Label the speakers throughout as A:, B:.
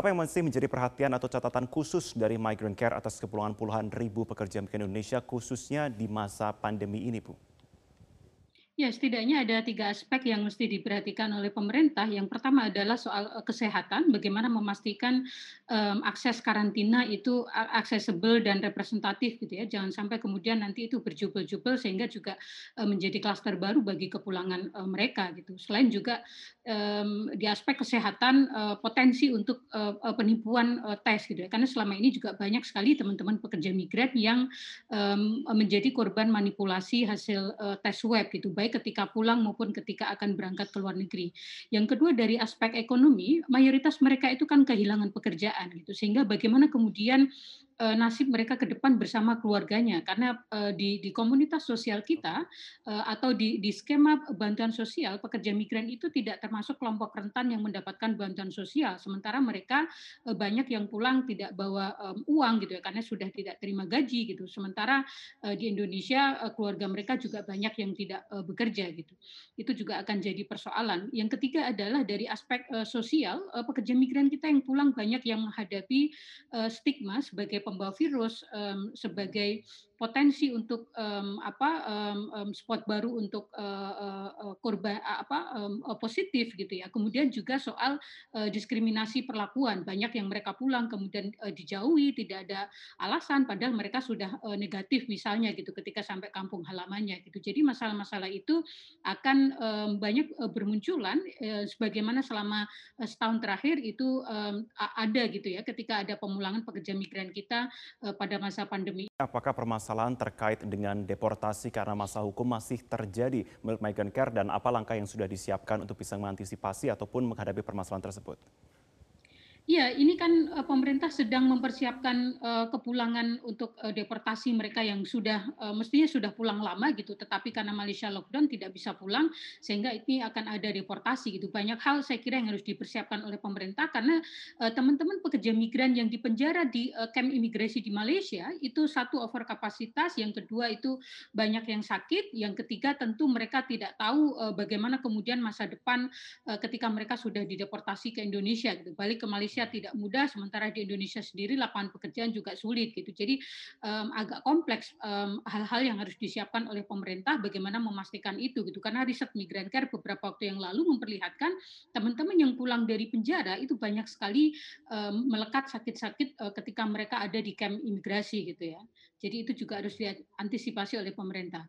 A: Apa yang masih menjadi perhatian atau catatan khusus dari Migrant Care atas kepulangan puluhan ribu pekerja migran Indonesia khususnya di masa pandemi ini, Bu?
B: Ya, setidaknya ada tiga aspek yang mesti diperhatikan oleh pemerintah. Yang pertama adalah soal uh, kesehatan, bagaimana memastikan um, akses karantina itu aksesibel dan representatif gitu ya. Jangan sampai kemudian nanti itu berjubel-jubel sehingga juga uh, menjadi klaster baru bagi kepulangan uh, mereka gitu. Selain juga um, di aspek kesehatan uh, potensi untuk uh, penipuan uh, tes gitu ya. Karena selama ini juga banyak sekali teman-teman pekerja migran yang um, menjadi korban manipulasi hasil uh, tes web gitu. Baik ketika pulang maupun ketika akan berangkat ke luar negeri. Yang kedua dari aspek ekonomi, mayoritas mereka itu kan kehilangan pekerjaan gitu. Sehingga bagaimana kemudian uh, nasib mereka ke depan bersama keluarganya. Karena uh, di di komunitas sosial kita uh, atau di di skema bantuan sosial pekerja migran itu tidak termasuk kelompok rentan yang mendapatkan bantuan sosial. Sementara mereka banyak yang pulang tidak bawa uang gitu ya karena sudah tidak terima gaji gitu. Sementara di Indonesia keluarga mereka juga banyak yang tidak bekerja gitu. Itu juga akan jadi persoalan. Yang ketiga adalah dari aspek sosial pekerja migran kita yang pulang banyak yang menghadapi stigma sebagai pembawa virus sebagai potensi untuk um, apa um, um, spot baru untuk uh, uh, korban apa um, positif gitu ya. Kemudian juga soal uh, diskriminasi perlakuan banyak yang mereka pulang kemudian uh, dijauhi tidak ada alasan padahal mereka sudah uh, negatif misalnya gitu ketika sampai kampung halamannya gitu. Jadi masalah-masalah itu akan um, banyak uh, bermunculan uh, sebagaimana selama uh, setahun terakhir itu um, ada gitu ya ketika ada pemulangan pekerja migran kita uh, pada masa pandemi.
A: Apakah permasalahan terkait dengan deportasi karena masa hukum masih terjadi menurut Migrant Care dan apa langkah yang sudah disiapkan untuk bisa mengantisipasi ataupun menghadapi permasalahan tersebut?
B: Iya, ini kan uh, pemerintah sedang mempersiapkan uh, kepulangan untuk uh, deportasi mereka yang sudah uh, mestinya sudah pulang lama gitu, tetapi karena Malaysia lockdown tidak bisa pulang sehingga ini akan ada deportasi gitu. Banyak hal saya kira yang harus dipersiapkan oleh pemerintah karena teman-teman uh, pekerja migran yang dipenjara di uh, camp imigrasi di Malaysia itu satu over kapasitas, yang kedua itu banyak yang sakit, yang ketiga tentu mereka tidak tahu uh, bagaimana kemudian masa depan uh, ketika mereka sudah dideportasi ke Indonesia gitu. Balik ke Malaysia Malaysia tidak mudah, sementara di Indonesia sendiri lapangan pekerjaan juga sulit gitu. Jadi um, agak kompleks hal-hal um, yang harus disiapkan oleh pemerintah bagaimana memastikan itu gitu. Karena riset Migran Care beberapa waktu yang lalu memperlihatkan teman-teman yang pulang dari penjara itu banyak sekali um, melekat sakit-sakit uh, ketika mereka ada di camp imigrasi gitu ya. Jadi itu juga harus diantisipasi oleh pemerintah.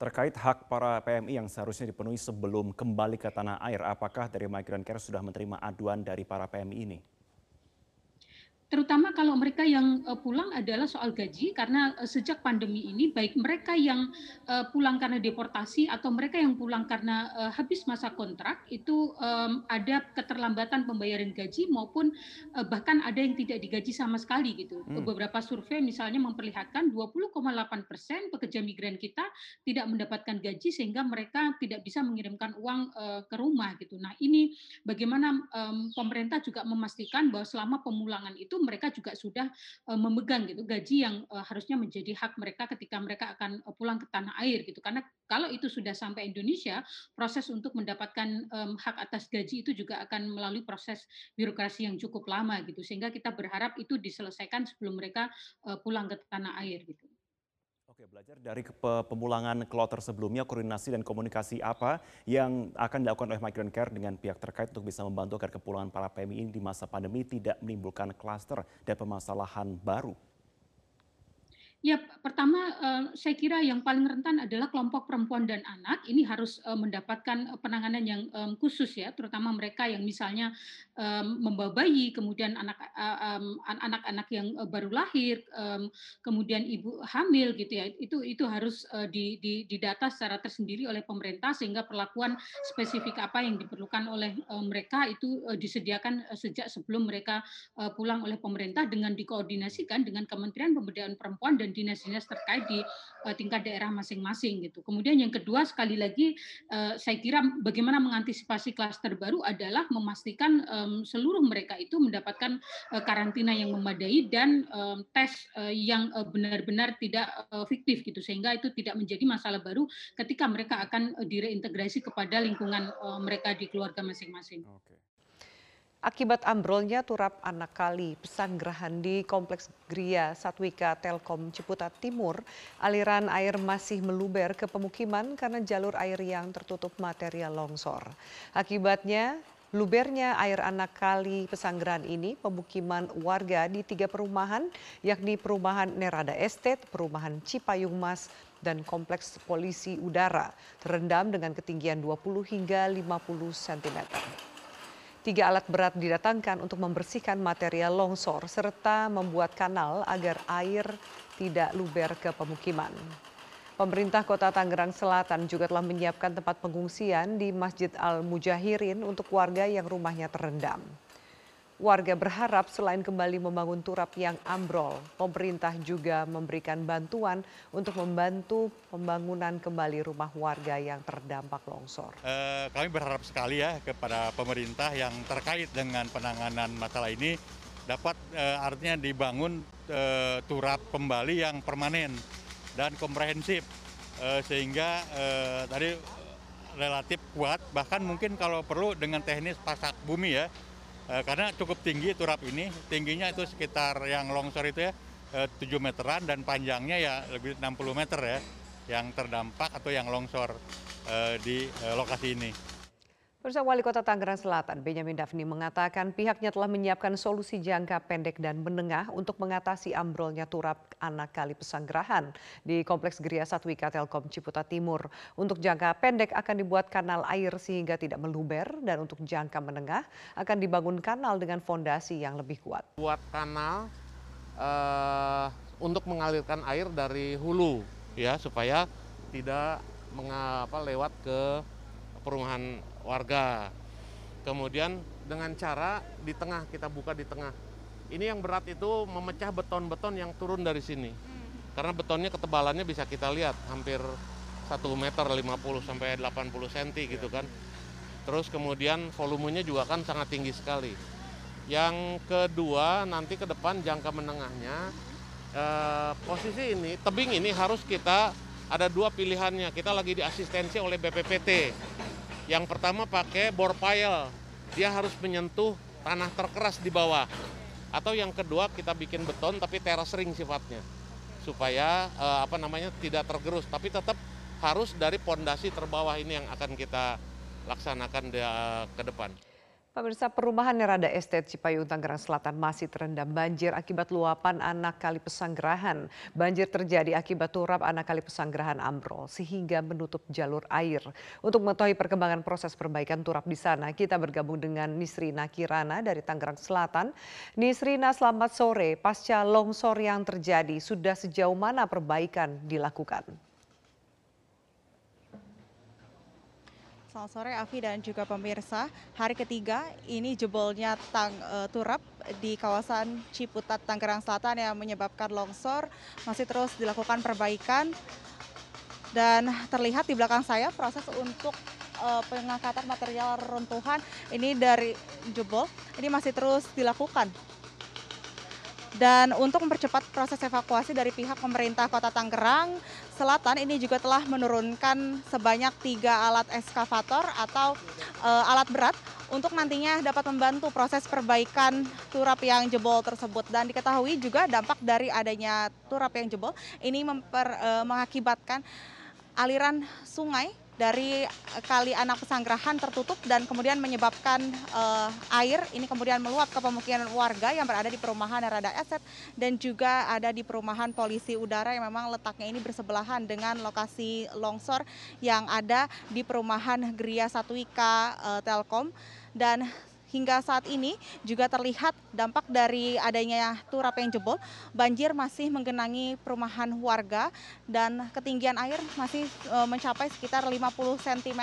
A: Terkait hak para PMI yang seharusnya dipenuhi sebelum kembali ke tanah air, apakah dari Migrant Care sudah menerima aduan dari para PMI ini?
B: Terutama kalau mereka yang uh, pulang adalah soal gaji karena uh, sejak pandemi ini baik mereka yang uh, pulang karena deportasi atau mereka yang pulang karena habis masa kontrak itu ada keterlambatan pembayaran gaji maupun bahkan ada yang tidak digaji sama sekali gitu. Hmm. Beberapa survei misalnya memperlihatkan 20,8 persen pekerja migran kita tidak mendapatkan gaji sehingga mereka tidak bisa mengirimkan uang ke rumah gitu. Nah ini bagaimana pemerintah juga memastikan bahwa selama pemulangan itu mereka juga sudah uh, memegang gitu gaji yang uh, harusnya menjadi hak mereka ketika mereka akan uh, pulang ke tanah air gitu karena kalau itu sudah sampai Indonesia proses untuk mendapatkan hak atas gaji itu juga akan melalui proses birokrasi yang cukup lama gitu sehingga kita berharap itu diselesaikan sebelum mereka pulang ke tanah air gitu.
A: Oke, belajar dari pemulangan kloter sebelumnya, koordinasi dan komunikasi apa yang akan dilakukan oleh Migrant Care dengan pihak terkait untuk bisa membantu agar kepulangan para PMI ini di masa pandemi tidak menimbulkan klaster dan permasalahan baru?
B: Ya, pertama uh, saya kira yang paling rentan adalah kelompok perempuan dan anak. Ini harus uh, mendapatkan penanganan yang khusus ya, terutama mereka yang misalnya membawa bayi, kemudian anak anak-anak yang baru lahir, kemudian ibu hamil gitu ya. Itu itu harus di, di, didata secara tersendiri oleh pemerintah sehingga perlakuan spesifik apa yang diperlukan oleh mereka itu disediakan sejak sebelum mereka pulang oleh pemerintah dengan dikoordinasikan dengan Kementerian Pemberdayaan Perempuan dan dinas-dinas terkait di uh, tingkat daerah masing-masing gitu. Kemudian yang kedua sekali lagi uh, saya kira bagaimana mengantisipasi klaster baru adalah memastikan um, seluruh mereka itu mendapatkan uh, karantina yang memadai dan um, tes uh, yang uh, benar-benar tidak uh, fiktif gitu sehingga itu tidak menjadi masalah baru ketika mereka akan direintegrasi kepada lingkungan uh, mereka di keluarga masing-masing. Okay.
C: Akibat ambrolnya turap anak kali pesanggerahan di Kompleks Gria Satwika Telkom Ciputat Timur, aliran air masih meluber ke pemukiman karena jalur air yang tertutup material longsor. Akibatnya, lubernya air anak kali pesanggerahan ini pemukiman warga di tiga perumahan, yakni perumahan Nerada Estate, perumahan Cipayung Mas, dan kompleks polisi udara terendam dengan ketinggian 20 hingga 50 cm. Tiga alat berat didatangkan untuk membersihkan material longsor serta membuat kanal agar air tidak luber ke pemukiman. Pemerintah Kota Tangerang Selatan juga telah menyiapkan tempat pengungsian di Masjid Al-Mujahirin untuk warga yang rumahnya terendam. Warga berharap selain kembali membangun turap yang ambrol, pemerintah juga memberikan bantuan untuk membantu pembangunan kembali rumah warga yang terdampak longsor.
D: Eh, kami berharap sekali ya kepada pemerintah yang terkait dengan penanganan masalah ini dapat eh, artinya dibangun eh, turap kembali yang permanen dan komprehensif eh, sehingga eh, tadi relatif kuat bahkan mungkin kalau perlu dengan teknis pasak bumi ya karena cukup tinggi turap ini, tingginya itu sekitar yang longsor itu ya 7 eh, meteran dan panjangnya ya lebih 60 meter ya yang terdampak atau yang longsor eh, di lokasi ini.
C: Bersama Wali Kota Tangerang Selatan, Benjamin Daphne mengatakan pihaknya telah menyiapkan solusi jangka pendek dan menengah untuk mengatasi ambrolnya turap anak kali pesanggerahan di Kompleks Geria Satwika Telkom Ciputa Timur. Untuk jangka pendek akan dibuat kanal air sehingga tidak meluber dan untuk jangka menengah akan dibangun kanal dengan fondasi yang lebih kuat.
E: Buat kanal uh, untuk mengalirkan air dari hulu ya supaya tidak mengapa lewat ke perumahan warga. Kemudian dengan cara di tengah kita buka di tengah. Ini yang berat itu memecah beton-beton yang turun dari sini. Karena betonnya ketebalannya bisa kita lihat hampir 1 meter 50 sampai 80 cm gitu kan. Terus kemudian volumenya juga kan sangat tinggi sekali. Yang kedua nanti ke depan jangka menengahnya eh, posisi ini tebing ini harus kita ada dua pilihannya. Kita lagi diasistensi oleh BPPT yang pertama pakai bor pile, dia harus menyentuh tanah terkeras di bawah. Atau yang kedua kita bikin beton tapi teras ring sifatnya. Supaya eh, apa namanya tidak tergerus tapi tetap harus dari pondasi terbawah ini yang akan kita laksanakan uh, ke depan.
C: Pemirsa perumahan Nerada Estate Cipayung Tangerang Selatan masih terendam banjir akibat luapan anak kali pesanggerahan. Banjir terjadi akibat turap anak kali pesanggerahan ambrol sehingga menutup jalur air. Untuk mengetahui perkembangan proses perbaikan turap di sana, kita bergabung dengan Nisrina Kirana dari Tangerang Selatan. Nisrina selamat sore, pasca longsor yang terjadi sudah sejauh mana perbaikan dilakukan?
F: Selamat sore Afi dan juga pemirsa. Hari ketiga ini jebolnya tang, uh, turap di kawasan Ciputat Tangerang Selatan yang menyebabkan longsor. Masih terus dilakukan perbaikan. Dan terlihat di belakang saya proses untuk uh, pengangkatan material runtuhan ini dari jebol ini masih terus dilakukan dan untuk mempercepat proses evakuasi dari pihak pemerintah Kota Tangerang Selatan ini juga telah menurunkan sebanyak tiga alat eskavator atau uh, alat berat untuk nantinya dapat membantu proses perbaikan turap yang jebol tersebut. Dan diketahui juga dampak dari adanya turap yang jebol ini memper, uh, mengakibatkan aliran sungai dari eh, kali anak pesanggerahan tertutup dan kemudian menyebabkan uh, air ini kemudian meluap ke pemukiman warga yang berada di perumahan Rada Eset dan juga ada di perumahan polisi udara yang memang letaknya ini bersebelahan dengan lokasi longsor yang ada di perumahan Gria Satwika uh, Telkom. Dan hingga saat ini juga terlihat dampak dari adanya turap yang jebol. Banjir masih menggenangi perumahan warga dan ketinggian air masih e, mencapai sekitar 50 cm.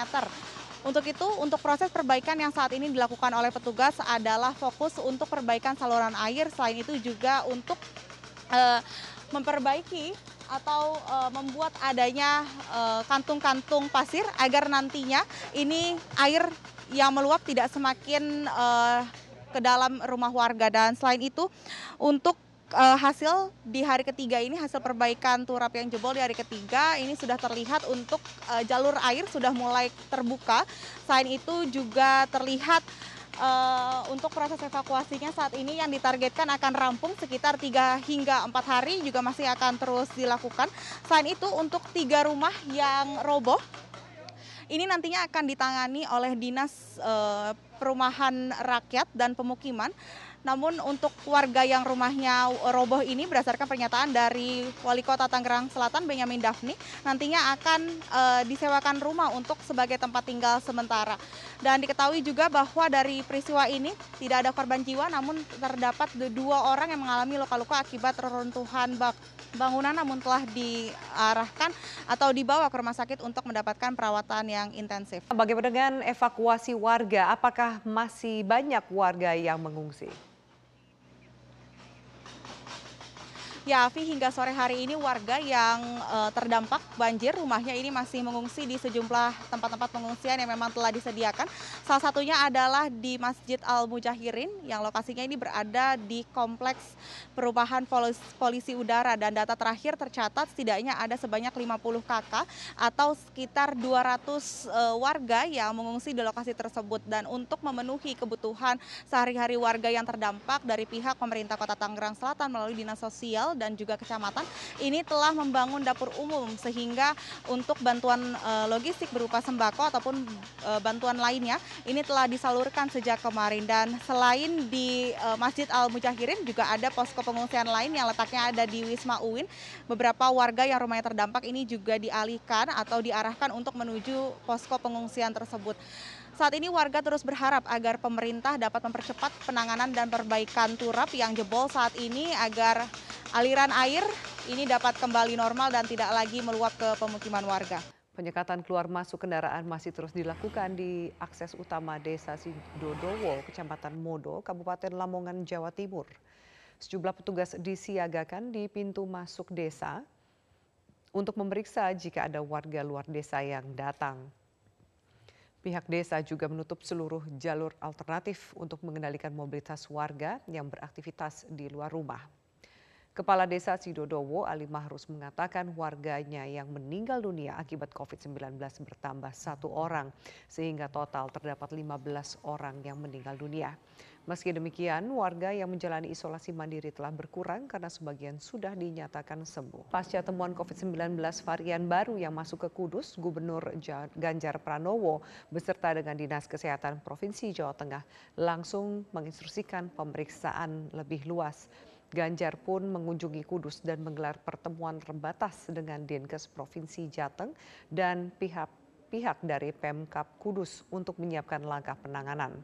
F: Untuk itu, untuk proses perbaikan yang saat ini dilakukan oleh petugas adalah fokus untuk perbaikan saluran air. Selain itu juga untuk uh, memperbaiki atau uh, membuat adanya kantung-kantung uh, pasir agar nantinya ini air yang meluap tidak semakin uh, ke dalam rumah warga dan selain itu untuk hasil di hari ketiga ini hasil perbaikan turap yang jebol di hari ketiga ini sudah terlihat untuk jalur air sudah mulai terbuka. Selain itu juga terlihat uh, untuk proses evakuasinya saat ini yang ditargetkan akan rampung sekitar 3 hingga 4 hari juga masih akan terus dilakukan. Selain itu untuk tiga rumah yang roboh ini nantinya akan ditangani oleh Dinas uh, Perumahan Rakyat dan Pemukiman namun untuk warga yang rumahnya roboh ini berdasarkan pernyataan dari Wali Kota Tangerang Selatan Benyamin Dafni nantinya akan e, disewakan rumah untuk sebagai tempat tinggal sementara. Dan diketahui juga bahwa dari peristiwa ini tidak ada korban jiwa namun terdapat dua orang yang mengalami luka-luka akibat reruntuhan bangunan namun telah diarahkan atau dibawa ke rumah sakit untuk mendapatkan perawatan yang intensif.
C: Bagaimana dengan evakuasi warga? Apakah masih banyak warga yang mengungsi?
F: Ya, Afi, hingga sore hari ini warga yang uh, terdampak banjir rumahnya ini masih mengungsi di sejumlah tempat-tempat pengungsian yang memang telah disediakan. Salah satunya adalah di Masjid Al Mujahirin yang lokasinya ini berada di kompleks perubahan polisi, polisi udara dan data terakhir tercatat setidaknya ada sebanyak 50 kakak atau sekitar 200 uh, eh, warga yang mengungsi di lokasi tersebut dan untuk memenuhi kebutuhan sehari-hari warga yang terdampak dari pihak pemerintah Kota Tangerang Selatan melalui Dinas Sosial dan juga kecamatan ini telah membangun dapur umum sehingga untuk bantuan e, logistik berupa sembako ataupun e, bantuan lainnya ini telah disalurkan sejak kemarin dan selain di e, Masjid Al Mujahirin juga ada posko pengungsian lain yang letaknya ada di Wisma Uin. Beberapa warga yang rumahnya terdampak ini juga dialihkan atau diarahkan untuk menuju posko pengungsian tersebut. Saat ini warga terus berharap agar pemerintah dapat mempercepat penanganan dan perbaikan turap yang jebol saat ini agar aliran air ini dapat kembali normal dan tidak lagi meluap ke pemukiman warga.
C: Penyekatan keluar masuk kendaraan masih terus dilakukan di akses utama Desa Sidodowo, Kecamatan Modo, Kabupaten Lamongan, Jawa Timur. Sejumlah petugas disiagakan di pintu masuk desa untuk memeriksa jika ada warga luar desa yang datang. Pihak desa juga menutup seluruh jalur alternatif untuk mengendalikan mobilitas warga yang beraktivitas di luar rumah. Kepala Desa Sidodowo Ali Mahrus mengatakan warganya yang meninggal dunia akibat COVID-19 bertambah satu orang sehingga total terdapat 15 orang yang meninggal dunia. Meski demikian, warga yang menjalani isolasi mandiri telah berkurang karena sebagian sudah dinyatakan sembuh. Pasca temuan COVID-19 varian baru yang masuk ke Kudus, Gubernur Ganjar Pranowo beserta dengan Dinas Kesehatan Provinsi Jawa Tengah langsung menginstruksikan pemeriksaan lebih luas. Ganjar pun mengunjungi Kudus dan menggelar pertemuan terbatas dengan Dinkes Provinsi Jateng dan pihak pihak dari Pemkap Kudus untuk menyiapkan langkah penanganan.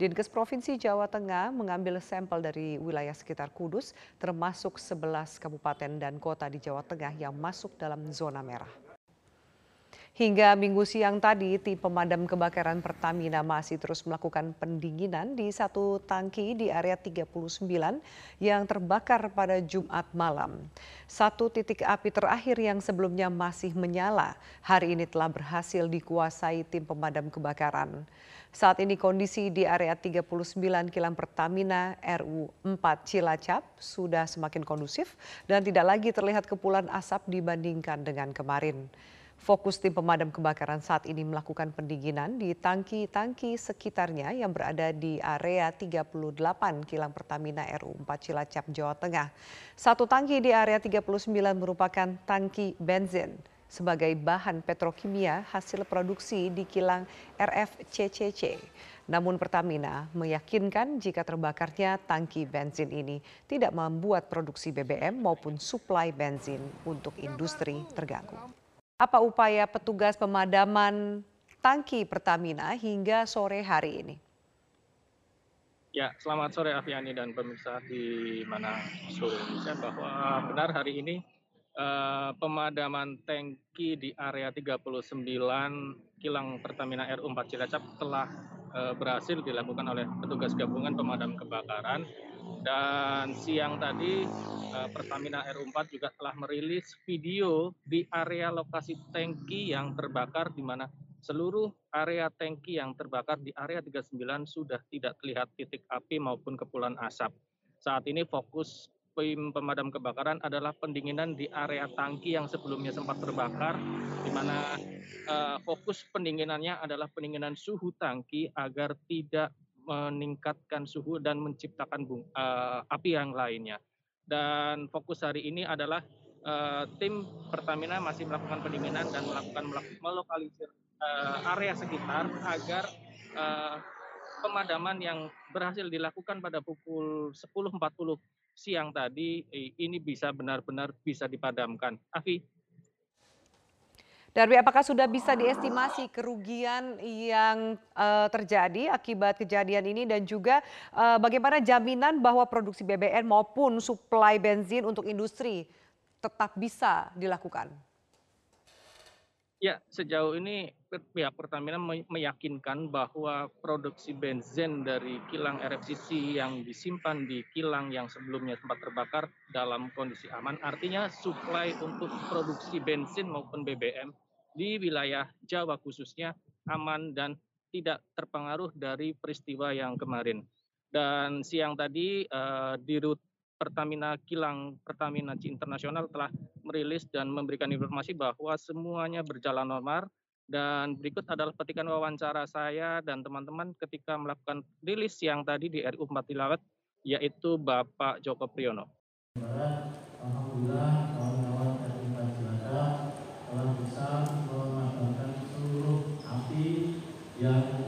C: Dinkes Provinsi Jawa Tengah mengambil sampel dari wilayah sekitar Kudus termasuk 11 kabupaten dan kota di Jawa Tengah yang masuk dalam zona merah. Hingga minggu siang tadi, tim pemadam kebakaran Pertamina masih terus melakukan pendinginan di satu tangki di area 39 yang terbakar pada Jumat malam. Satu titik api terakhir yang sebelumnya masih menyala, hari ini telah berhasil dikuasai tim pemadam kebakaran. Saat ini kondisi di area 39 kilang Pertamina RU 4 Cilacap sudah semakin kondusif dan tidak lagi terlihat kepulan asap dibandingkan dengan kemarin. Fokus tim pemadam kebakaran saat ini melakukan pendinginan di tangki-tangki sekitarnya yang berada di area 38 kilang Pertamina RU 4 Cilacap, Jawa Tengah. Satu tangki di area 39 merupakan tangki benzin sebagai bahan petrokimia hasil produksi di kilang RFCCC. Namun Pertamina meyakinkan jika terbakarnya tangki bensin ini tidak membuat produksi BBM maupun suplai bensin untuk industri terganggu. Apa upaya petugas pemadaman tangki Pertamina hingga sore hari ini?
G: Ya, selamat sore Aviani dan pemirsa di mana seluruh Indonesia bahwa benar hari ini eh, pemadaman tangki di area 39 kilang Pertamina RU 4 Cilacap telah eh, berhasil dilakukan oleh petugas gabungan pemadam kebakaran dan siang tadi eh, Pertamina RU4 juga telah merilis video di area lokasi tangki yang terbakar di mana seluruh area tangki yang terbakar di area 39 sudah tidak terlihat titik api maupun kepulan asap. Saat ini fokus tim pemadam kebakaran adalah pendinginan di area tangki yang sebelumnya sempat terbakar, di mana uh, fokus pendinginannya adalah pendinginan suhu tangki agar tidak meningkatkan suhu dan menciptakan bung, uh, api yang lainnya. Dan fokus hari ini adalah uh, tim Pertamina masih melakukan pendinginan dan melakukan melokalisir uh, area sekitar agar uh, pemadaman yang berhasil dilakukan pada pukul 10.40 siang tadi ini bisa benar-benar bisa dipadamkan. Afi.
C: Darwi, apakah sudah bisa diestimasi kerugian yang uh, terjadi akibat kejadian ini dan juga uh, bagaimana jaminan bahwa produksi BBM maupun suplai benzin untuk industri tetap bisa dilakukan?
G: Ya, sejauh ini pihak Pertamina meyakinkan bahwa produksi bensin dari kilang RFCC yang disimpan di kilang yang sebelumnya sempat terbakar dalam kondisi aman. Artinya suplai untuk produksi bensin maupun BBM di wilayah Jawa khususnya aman dan tidak terpengaruh dari peristiwa yang kemarin. Dan siang tadi uh, di rute Pertamina Kilang Pertamina Internasional telah merilis dan memberikan informasi bahwa semuanya berjalan normal dan berikut adalah petikan wawancara saya dan teman-teman ketika melakukan rilis yang tadi di RU 4 Tilawat yaitu Bapak Joko Priyono.
H: Alhamdulillah kawan-kawan RU 4 Tilawat telah bisa seluruh api yang